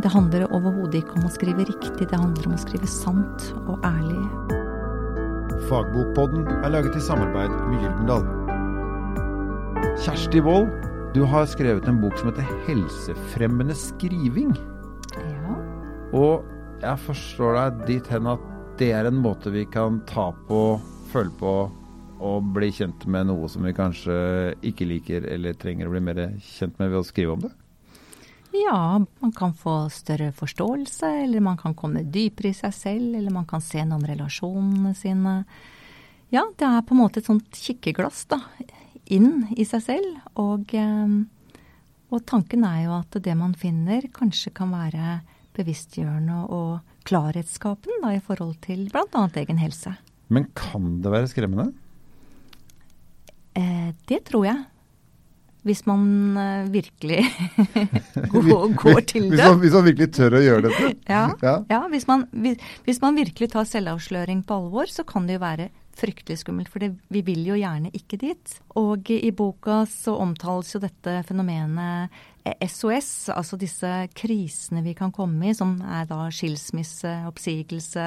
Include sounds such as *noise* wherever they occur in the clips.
Det handler overhodet ikke om å skrive riktig, det handler om å skrive sant og ærlig. Fagbokpodden er laget i samarbeid med Gyldendal. Kjersti Wold, du har skrevet en bok som heter 'Helsefremmende skriving'. Ja. Og jeg forstår deg dit hen at det er en måte vi kan ta på, føle på og bli kjent med noe som vi kanskje ikke liker eller trenger å bli mer kjent med ved å skrive om det? Ja, man kan få større forståelse, eller man kan komme dypere i seg selv, eller man kan se noe om relasjonene sine. Ja, det er på en måte et sånt kikkeglass da, inn i seg selv. Og, eh, og tanken er jo at det man finner, kanskje kan være bevisstgjørende og klarhetsskapende da, i forhold til bl.a. egen helse. Men kan det være skremmende? Eh, det tror jeg. Hvis man eh, virkelig *laughs* går, går, til det. Hvis man, hvis man, virkelig tør å gjøre dette? *laughs* ja. ja. ja hvis, man, hvis, hvis, man, virkelig tar selvavsløring på alvor, så kan det jo være fryktelig skummelt. For det, vi vil jo gjerne ikke dit. Og i boka så omtales jo dette fenomenet SOS, altså disse krisene vi kan komme i, som er da skilsmisse, oppsigelse,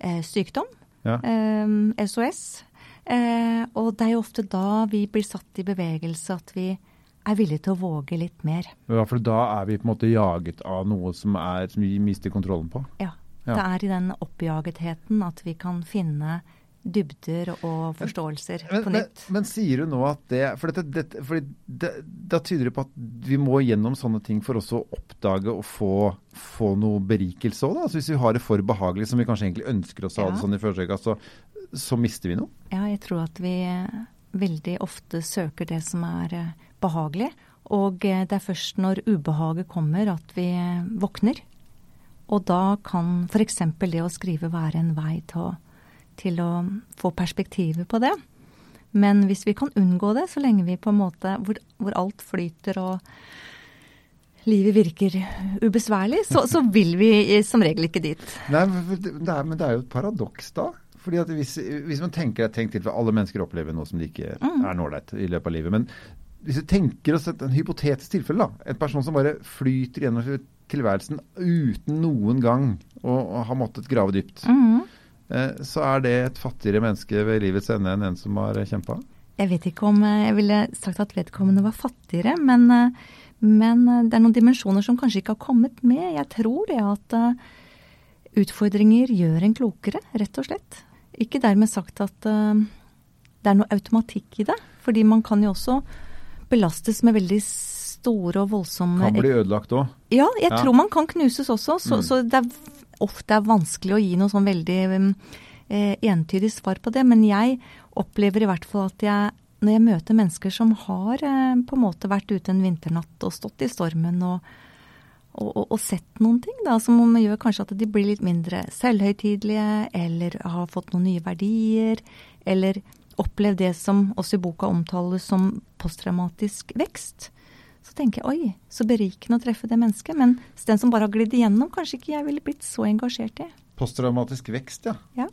eh, sykdom. Ja. Eh, SOS. Eh, og det er jo ofte da vi blir satt i bevegelse, at vi er villige til å våge litt mer. Ja, For da er vi på en måte jaget av noe som, er, som vi mister kontrollen på? Ja. ja. Det er i den oppjagetheten at vi kan finne dybder og forståelser men, på nytt. Men, men, sier du nå at det For, dette, dette, for det, da tyder det på at vi må gjennom sånne ting for også å oppdage og få, få noe berikelse òg, Altså hvis vi har det for behagelig, som vi kanskje egentlig ønsker oss å ha det sånn i forsøket, så, så mister vi noe? Ja, jeg tror at vi veldig ofte søker det som er eh, behagelig. Og eh, det er først når ubehaget kommer at vi våkner. Og da kan f.eks. det å skrive være en vei til å til å få perspektivet på det. Men hvis vi kan unngå det, så lenge vi på en måte hvor, hvor alt flyter og livet virker ubesværlig, så, så, vil vi som regel ikke dit. Nei, men det er, men det er jo et paradoks da. Fordi at hvis, hvis man tenker tenk til, for Alle mennesker opplever noe som de ikke mm. er ålreit i løpet av livet. Men hvis du tenker oss et en hypotetisk tilfelle, da, en person som bare flyter gjennom tilværelsen uten noen gang å, å ha måttet grave dypt. Mm. Eh, så er det et fattigere menneske ved livets ende enn en som har kjempa? Jeg vet ikke om eh, jeg ville sagt at vedkommende var fattigere, men, eh, men, det er noen dimensjoner som kanskje ikke har kommet med. Jeg tror det at utfordringer gjør en klokere, rett og slett. Ikke dermed sagt at det er noe automatikk i det. Fordi man kan jo også belastes med veldig store og voldsomme Kan bli ødelagt òg? Ja, jeg ja. tror man kan knuses også. Så, mm. så det er ofte er vanskelig å gi noe sånn veldig eh, entydig svar på det. Men jeg opplever i hvert fall at jeg, når jeg møter mennesker som har eh, på en måte vært ute en vinternatt og stått i stormen og, og, og, og sett noen ting da, som gjør kanskje at de blir litt mindre selvhøytidelige, eller har fått noen nye verdier, eller opplevd det som også i boka omtales som posttraumatisk vekst så tenker jeg oi, så berikende å treffe det mennesket. Men den som bare har glidd igjennom, kanskje ikke jeg ville blitt så engasjert i. Posttraumatisk vekst, ja. ja.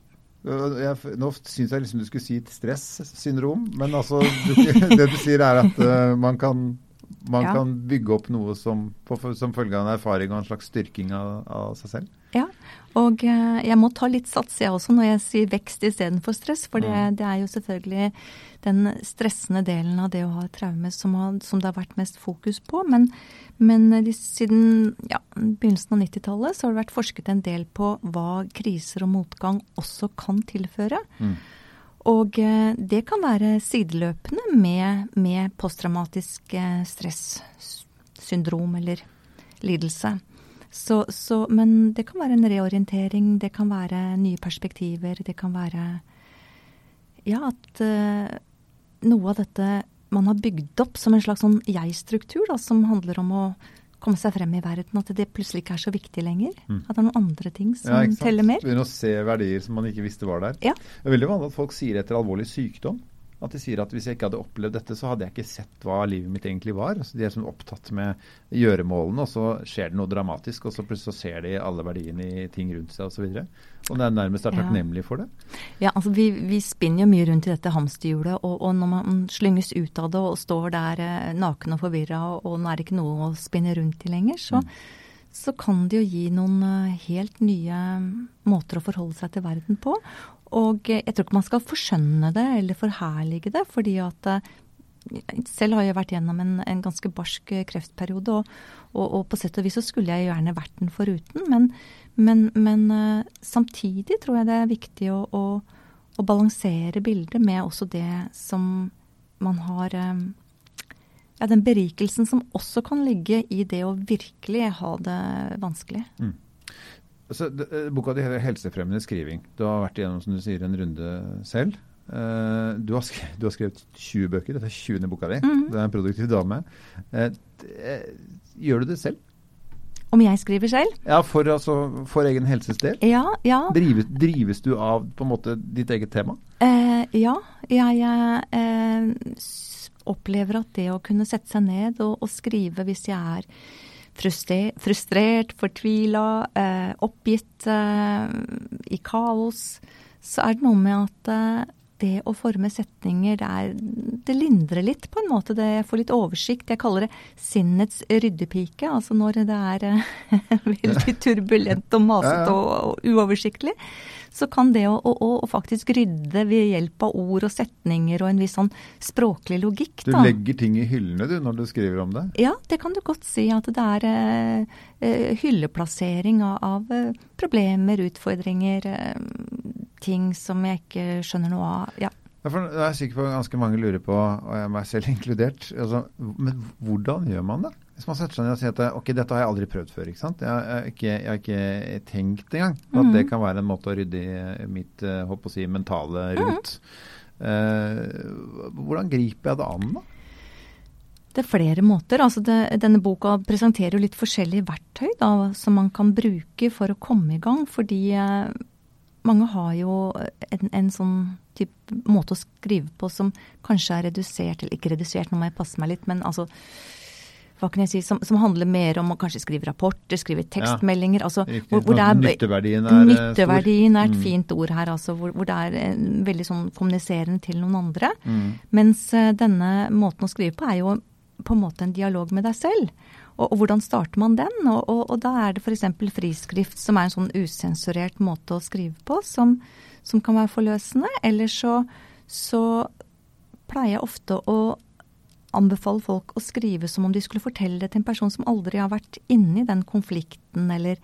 Jeg, nå syns jeg liksom du skulle si stressyndrom, men altså *laughs* det du sier er at uh, man, kan, man ja. kan, bygge opp noe som, på, som følge av en erfaring og en slags styrking av, av seg selv. Ja, og uh, jeg må ta litt sats jeg også når jeg sier vekst istedenfor stress. For det, mm. det, er jo selvfølgelig den stressende delen av det å ha traume som, har, som det har vært mest fokus på. Men, men de, siden ja, begynnelsen av 90-tallet så har det vært forsket en del på hva kriser og motgang også kan tilføre. Mm. Og uh, det kan være sideløpende med, med posttraumatisk uh, stressyndrom eller lidelse. Så, så, men det kan være en reorientering, det kan være nye perspektiver, det kan være Ja, at uh, noe av dette man har bygd opp som en slags sånn jeg-struktur, som handler om å komme seg frem i verden. At det plutselig ikke er så viktig lenger. Mm. At det er noen andre ting som ja, teller mer. Begynne å se verdier som man ikke visste var der. Ja. Det er veldig vanlig at folk sier etter alvorlig sykdom at de sier at hvis jeg ikke hadde opplevd dette, så hadde jeg ikke sett hva livet mitt egentlig var. Altså, de er sånn opptatt med gjøremålene, og så skjer det noe dramatisk, og så plutselig så ser de alle verdiene i ting rundt seg osv. Og, så og det er nærmest er takknemlig for det. Ja, altså vi, vi, spinner jo mye rundt i dette hamsterhjulet, og, og, når man slynges ut av det og står der eh, naken og forvirra, og, og nå er det ikke noe å spinne rundt i lenger, så, mm. så kan det jo gi noen eh, helt nye måter å forholde seg til verden på. Og jeg tror ikke man skal forskjønne det eller forherlige det, fordi at selv har jeg vært gjennom en, en ganske barsk kreftperiode, og, og, og, på sett og vis så skulle jeg gjerne vært den foruten. Men, men, men samtidig tror jeg det er viktig å, å, å balansere bildet med også det som man har ja, den berikelsen som også kan ligge i det å virkelig ha det vanskelig. Mm. Altså, eh, boka di heter 'Helsefremmende skriving'. Du har vært igjennom som du sier, en runde selv. Uh, du, har skrevet, du, har skrevet, 20 bøker. Dette er 20. boka di. Mm. Du er en produktiv dame. Uh, gjør du det selv? Om jeg skriver selv? Ja, For, altså, for egen helses del? Ja, ja. Drives, drives, du av på en måte ditt eget tema? Uh, ja. Jeg, jeg opplever at det å kunne sette seg ned og, og skrive hvis jeg er frustrert, fortvila, eh, oppgitt, eh, i kaos, så er det noe med at eh, det å forme setninger, det, er, det, lindrer litt på en måte. Det, jeg får litt oversikt. Jeg kaller det sinnets ryddepike. Altså når det er eh, *laughs* veldig turbulent og masete og, og uoversiktlig så kan det å, å, å, faktisk rydde ved hjelp av ord og setninger og en viss sånn språklig logikk da. Du legger ting i hyllene du, når du skriver om det? Ja, det kan du godt si. At det er eh, eh hylleplassering av, av, eh, problemer, utfordringer, eh, ting som jeg ikke skjønner noe av. Ja. For jeg er sikker på at ganske mange lurer på, og jeg meg selv *laughs* inkludert, altså, men hvordan gjør man det? Hvis man setter seg ned og sier at ok, dette har jeg aldri prøvd før. ikke sant? Jeg har ikke, ikke tenkt engang at mm. det kan være en måte å rydde i mitt håper eh, å si, mentale rot. Mm. Eh, hvordan griper jeg det an, da? Det er flere måter. altså det, Denne boka presenterer jo litt forskjellige verktøy da, som man kan bruke for å komme i gang. Fordi eh, mange har jo en, en sånn type måte å skrive på som kanskje er redusert, eller ikke redusert, nå må jeg passe meg litt, men altså hva kan jeg si, som, som, handler mer om å kanskje skrive rapporter, skrive tekstmeldinger. Altså, hvor, hvor er, nytteverdien er eh, Nytteverdien er et mm. fint ord her, altså, hvor, hvor, det er en, veldig sånn kommuniserende til noen andre. Mm. Mens uh, denne måten å skrive på er jo på en måte en dialog med deg selv. Og, og hvordan starter man den? Og, og, og da er det f.eks. friskrift, som er en sånn usensurert måte å skrive på, som, som kan være forløsende. Eller så, så pleier jeg ofte å anbefale folk å skrive som om de skulle fortelle det til en person som aldri har vært inni den konflikten eller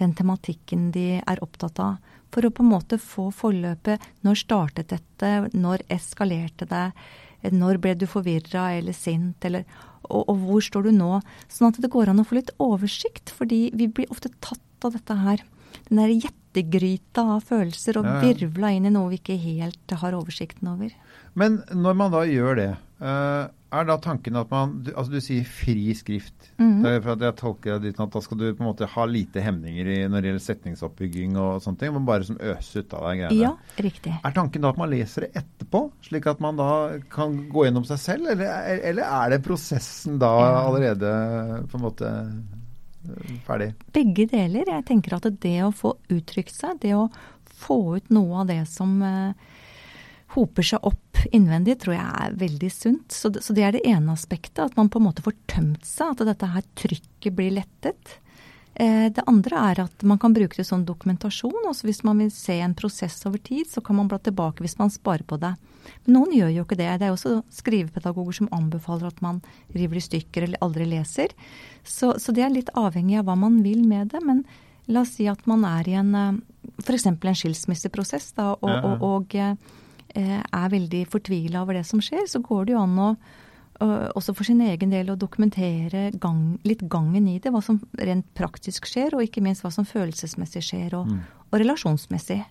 den tematikken de er opptatt av. For å på en måte få forløpet når startet dette, når eskalerte det, når ble du forvirra eller sint, eller og, og, hvor står du nå? Sånn at det går an å få litt oversikt, fordi vi blir ofte tatt av dette her. Den der gjettegryta av følelser og virvla inn i noe vi ikke helt har oversikten over. Men når man da gjør det, uh, er da tanken at man Altså du sier fri skrift. Mm -hmm. for at jeg tolker det dit at da skal du på en måte ha lite hemninger i, når det gjelder setningsoppbygging og sånne ting. Men bare som øse ut av deg greiene. Ja, riktig. Er tanken da at man leser det etterpå, slik at man da kan gå gjennom seg selv? Eller, eller er det prosessen da allerede på en måte eh, ferdig? Begge deler. Jeg tenker at det å få uttrykt seg, det å få ut noe av det som uh, hoper seg opp innvendig, tror jeg er veldig sunt. Så det, så det, er det ene aspektet, at man på en måte får tømt seg, at dette her trykket blir lettet. Eh, det andre er at man kan bruke det som dokumentasjon. altså Hvis man vil se en prosess over tid, så kan man bla tilbake hvis man sparer på det. Men noen gjør jo ikke det. Det er også skrivepedagoger som anbefaler at man river i stykker eller aldri leser. Så, så det er litt avhengig av hva man vil med det. Men la oss si at man er i en eh, f.eks. en skilsmisseprosess, da, og, og, og Eh, er veldig fortvila over det som skjer, så går det jo an å også for sin egen del å dokumentere gang, litt gangen i det. Hva som rent praktisk skjer, og ikke minst hva som følelsesmessig skjer, og, mm. og relasjonsmessig.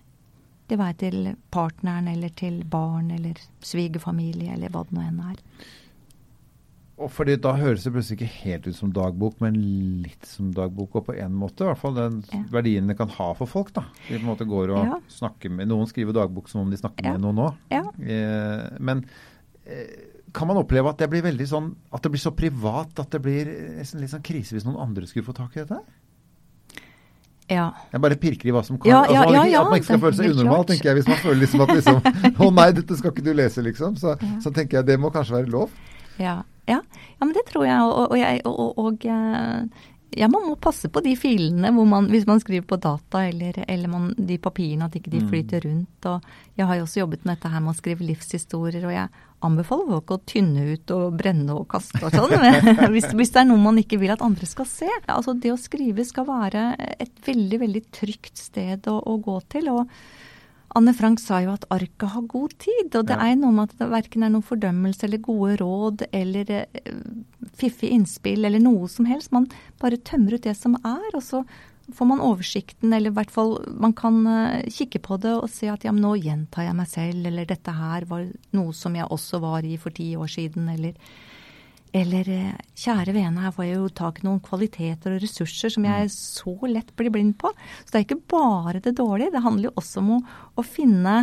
Det være til partneren eller til barn eller svigerfamilie eller hva det nå enn er. Og fordi Da høres det plutselig ikke helt ut som dagbok, men litt som dagbok. Og på en måte, i hvert fall den ja. verdien det kan ha for folk. da. De på en måte går og ja. snakker med, Noen skriver dagbok som om de snakker ja. med noen òg. Eh, men eh, kan man oppleve at det blir veldig sånn, at det blir så privat at det blir nesten litt sånn krise hvis noen andre skulle få tak i dette? Ja. Jeg bare pirker i hva som kan. Ja, ja, altså, ja, at man ikke skal føle seg unormal, tenker jeg. Hvis man føler liksom at liksom *laughs* Å nei, dette skal ikke du lese, liksom. Så, så tenker jeg det må kanskje være lov. Ja. Ja, ja men det tror jeg. Og, og, jeg, og, og ja, man må passe på de filene man, hvis man skriver på data eller, eller man, de papirene, at ikke de Mm. flyter rundt. Og jeg har jo også jobbet med dette her med å skrive livshistorier, og jeg anbefaler folk å tynne ut og brenne og kaste og sånn. *laughs* hvis, hvis det er noe man ikke vil at andre skal se. Altså det å skrive skal være et veldig, veldig trygt sted å, å gå til. og Anne Frank sa jo at arket har god tid, og det Ja. er noe med at det verken er noen fordømmelse eller gode råd eller eh, fiffige innspill eller noe som helst. Man bare tømmer ut det som er, og så får man oversikten, eller i hvert fall man kan eh, kikke på det og se at ja, men nå gjentar jeg meg selv, eller dette her var noe som jeg også var i for ti år siden, eller eller eh, kjære vene, her får jeg jo tak i noen kvaliteter og ressurser som jeg så lett blir blind på. Så det er ikke bare det dårlige, det handler jo også om å, å finne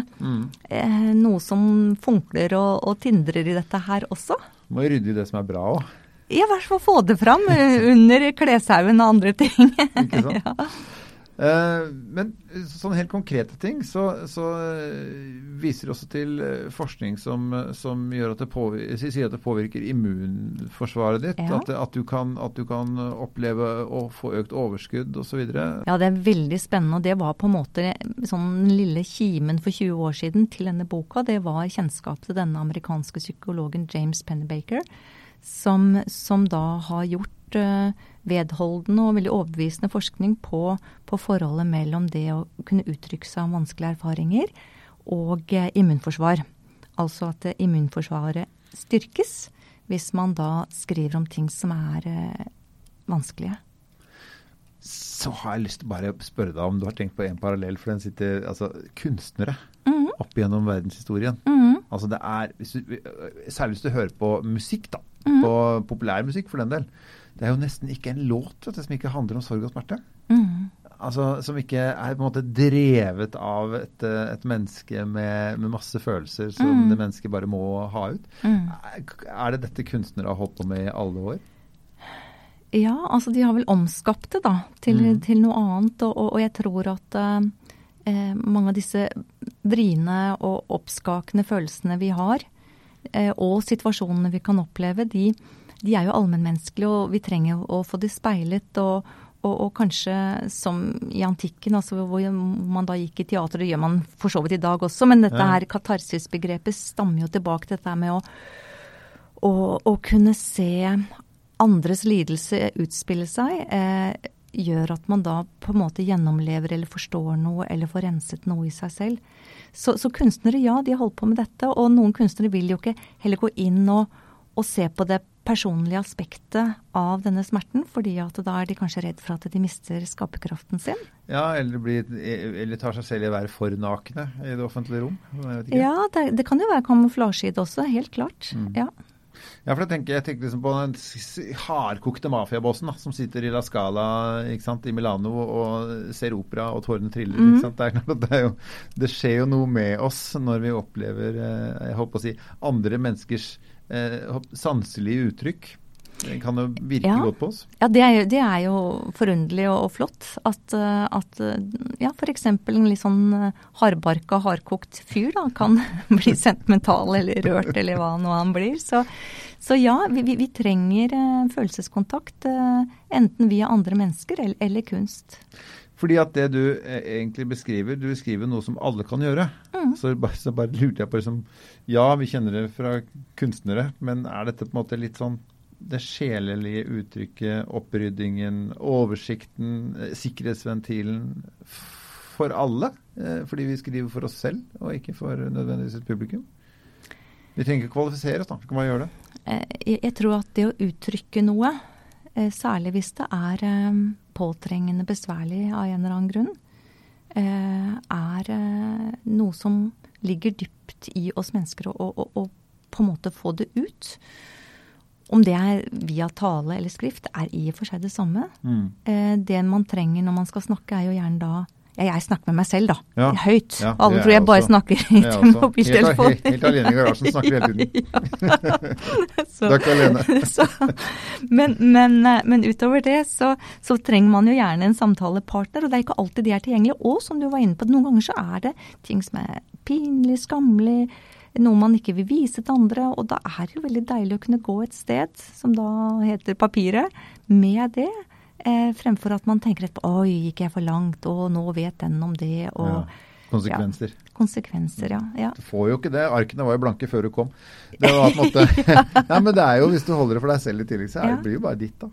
eh, noe som funkler og, og tindrer i dette her også. Må jo rydde i det som er bra òg. Ja, i hvert fall få det fram eh, under kleshaugen og andre ting. Ikke *laughs* sant? ja. Eh, men sånne helt konkrete ting, så, så eh, viser det også til eh, forskning som, som at det påvirker, sier at det påvirker immunforsvaret ditt. Ja. At, at, du kan, at du kan oppleve å få økt overskudd osv. Ja, det er veldig spennende. Og det var på en måte sånn den lille kimen for 20 år siden til denne boka. Det var kjennskap til denne amerikanske psykologen James Pennebaker, som, som da har gjort eh, vedholdende og veldig overbevisende forskning på, på forholdet mellom det å kunne uttrykke seg om vanskelige erfaringer og eh, immunforsvar. Altså at eh, immunforsvaret styrkes hvis man da skriver om ting som er vanskelige. Så har jeg lyst til bare å spørre deg om du har tenkt på en parallell, for den sitter altså kunstnere Mhm. opp gjennom verdenshistorien. Mhm. Altså det er, hvis du, Særlig hvis du hører på musikk, da. Mhm. På populærmusikk, for den del. Det er jo nesten ikke en låt vet du, som ikke handler om sorg og smerte. Mm. Altså Som ikke er på en måte drevet av et, eh, et menneske med, med masse følelser som Mm. det mennesket bare må ha ut. Mm. Er det dette kunstnere har holdt på med i alle år? Ja, altså de har vel omskapt det da, til, Mm. til noe annet. Og, og, og jeg tror at eh, mange av disse vriene og oppskakende følelsene vi har, eh, og situasjonene vi kan oppleve, de, de er jo allmennmenneskelige, og vi trenger å få de speilet. og og, og kanskje som i antikken, altså hvor man da gikk i teater, det gjør man for så vidt i dag også, men dette her katarsisbegrepet stammer jo tilbake til dette med å, å, å kunne se andres lidelse utspille seg, eh, gjør at man da på en måte gjennomlever eller forstår noe eller får renset noe i seg selv. Så, så kunstnere, ja, de har holdt på med dette. Og noen kunstnere vil jo ikke heller gå inn og, og se på det personlige aspektet av denne smerten, fordi at da er de kanskje redd for at de mister skaperkraften sin. Ja, eller, blir, eller tar seg selv i å være for nakne i det offentlige rom? Ja, det, det kan jo være kamuflasje i det også, helt klart. Mm. Ja. Ja, for jeg tenker, jeg tenker liksom på den hardkokte mafiabossen som sitter i La Scala sant, i Milano og ser opera og tårene triller. Mm. Det, er, det, er jo, det skjer jo noe med oss når vi opplever eh, jeg håper å si, andre menneskers eh, sanselige uttrykk. Det kan jo virke Ja. godt på oss. Ja, det er, jo, det er jo forunderlig og, og flott at, eh, at eh, ja, f.eks. en litt sånn eh, hardbarka, hardkokt fyr da, kan *laughs* bli sentimental eller rørt eller hva nå han blir. Så, så ja, vi, vi, vi trenger følelseskontakt enten via andre mennesker eller, eller kunst. Fordi at det du eh, egentlig beskriver, du beskriver noe som alle kan gjøre. Mm. Så, bare, så bare lurte jeg på liksom, Ja, vi kjenner det fra kunstnere, men er dette på en måte litt sånn det sjelelige uttrykket, oppryddingen, oversikten, eh, sikkerhetsventilen for alle? Eh, fordi vi skriver for oss selv, og ikke for nødvendigvis et publikum? Vi trenger ikke kvalifisere oss, da. Vi kan bare gjøre det. Jeg, tror at det å uttrykke noe, særlig hvis det er påtrengende besværlig av en eller annen grunn, eh, er eh, noe som ligger dypt i oss mennesker, å å- å på en måte få det ut. Om det er via tale eller skrift, er i og for seg det samme. Eh, Det man trenger når man skal snakke, er jo gjerne da ja, jeg snakker med meg selv, da. Ja. Høyt. Ja, Alle tror jeg, jeg bare også- snakker i mobiltelefonen. Helt, mobiltelefon. helt, helt alene i garasjen, snakker hele tiden. *laughs* Så- *laughs* Du er ikke alene. *laughs* så, men, men, eh, men utover det så, så trenger man jo gjerne en samtalepartner, og det er ikke alltid de er tilgjengelige. Og som du var inne på, noen ganger så er det ting som er pinlig, skammelig, noe man ikke vil vise til andre. Og da er det jo veldig deilig å kunne gå et sted, som da heter papiret, med det. Eh, fremfor at man tenker etterpå oi, gikk jeg for langt, og nå vet den om det, og Ja. Konsekvenser. Ja, konsekvenser, ja. ja. Du får jo ikke det. Arkene var jo blanke før du kom. Det var på en måte *laughs* Nei, men det er jo, hvis du holder det for deg selv i tillegg, så er, Ja. det blir jo bare ditt, da.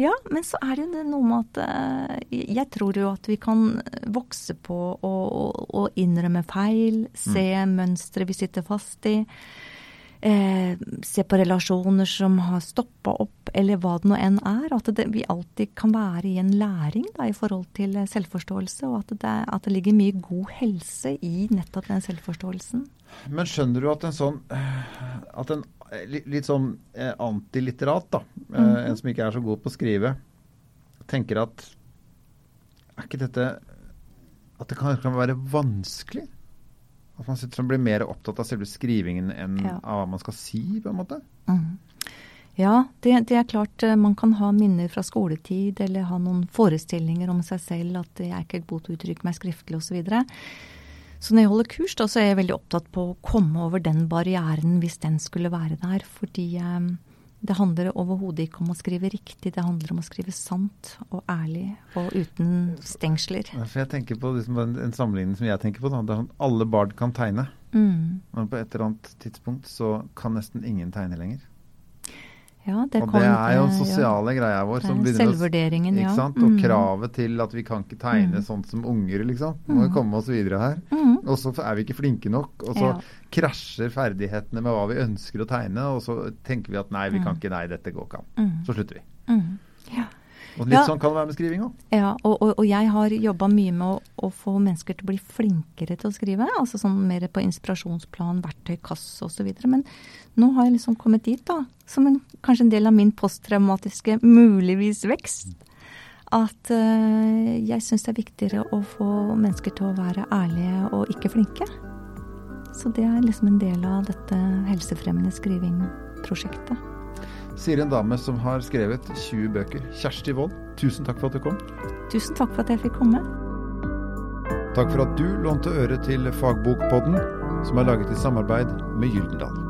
Ja, men så er det jo det noe med at eh, Jeg tror jo at vi kan vokse på å, å, å innrømme feil, se mønstre vi sitter fast i. Eh, se på relasjoner som har stoppa opp, eller hva det nå enn er. At det, vi alltid kan være i en læring da, i forhold til eh, selvforståelse, og at det, at det ligger mye god helse i nettopp den selvforståelsen. Men skjønner du at en sånn at en eh, litt sånn eh, antilitterat, da, eh, en som ikke er så god på å skrive, tenker at er ikke dette At det kan, kan være vanskelig? At man sitter og blir mer opptatt av selve skrivingen enn Ja. av hva man skal si, på en måte? Mm. Ja, det, det er klart eh, man kan ha minner fra skoletid, eller ha noen forestillinger om seg selv at jeg er ikke god til å uttrykke meg skriftlig osv. Så, videre. så når jeg holder kurs, da, så er jeg veldig opptatt på å komme over den barrieren hvis den skulle være der. Fordi eh, det handler overhodet ikke om å skrive riktig, det handler om å skrive sant og ærlig og uten stengsler. For jeg tenker på liksom en, en sammenligning som jeg tenker på. Da. Det er sånn, alle barn kan tegne, Mm. men på et eller annet tidspunkt så kan nesten ingen tegne lenger. Ja, det og det er jo den eh, sosiale greia vår. som Selvvurderingen, å- ja. Sant? Og Mm. kravet til at vi kan ikke tegne Mm. sånn som unger, liksom. Må jo komme oss videre her. Mm. Og så er vi ikke flinke nok, og så Ja. krasjer ferdighetene med hva vi ønsker å tegne, og så tenker vi at nei, vi kan ikke, nei, dette går ikke an. Mm. Så slutter vi. Og litt Ja. sånn kan det være med skriving òg. Ja, og, og, og jeg har jobba mye med å, å få mennesker til å bli flinkere til å skrive. Altså sånn mer på inspirasjonsplan, verktøykasse osv. Men nå har jeg liksom kommet dit, da. Som en, kanskje en del av min posttraumatiske muligvis vekst. At uh, jeg syns det er viktigere å få mennesker til å være ærlige og ikke flinke. Så det er liksom en del av dette helsefremmende skriving-prosjektet. Sier en dame som har skrevet 20 bøker. Kjersti Wold, tusen takk for at du kom. Tusen takk for at jeg fikk komme. Takk for at du lånte øre til Fagbokpodden, som er laget i samarbeid med Gyldendal.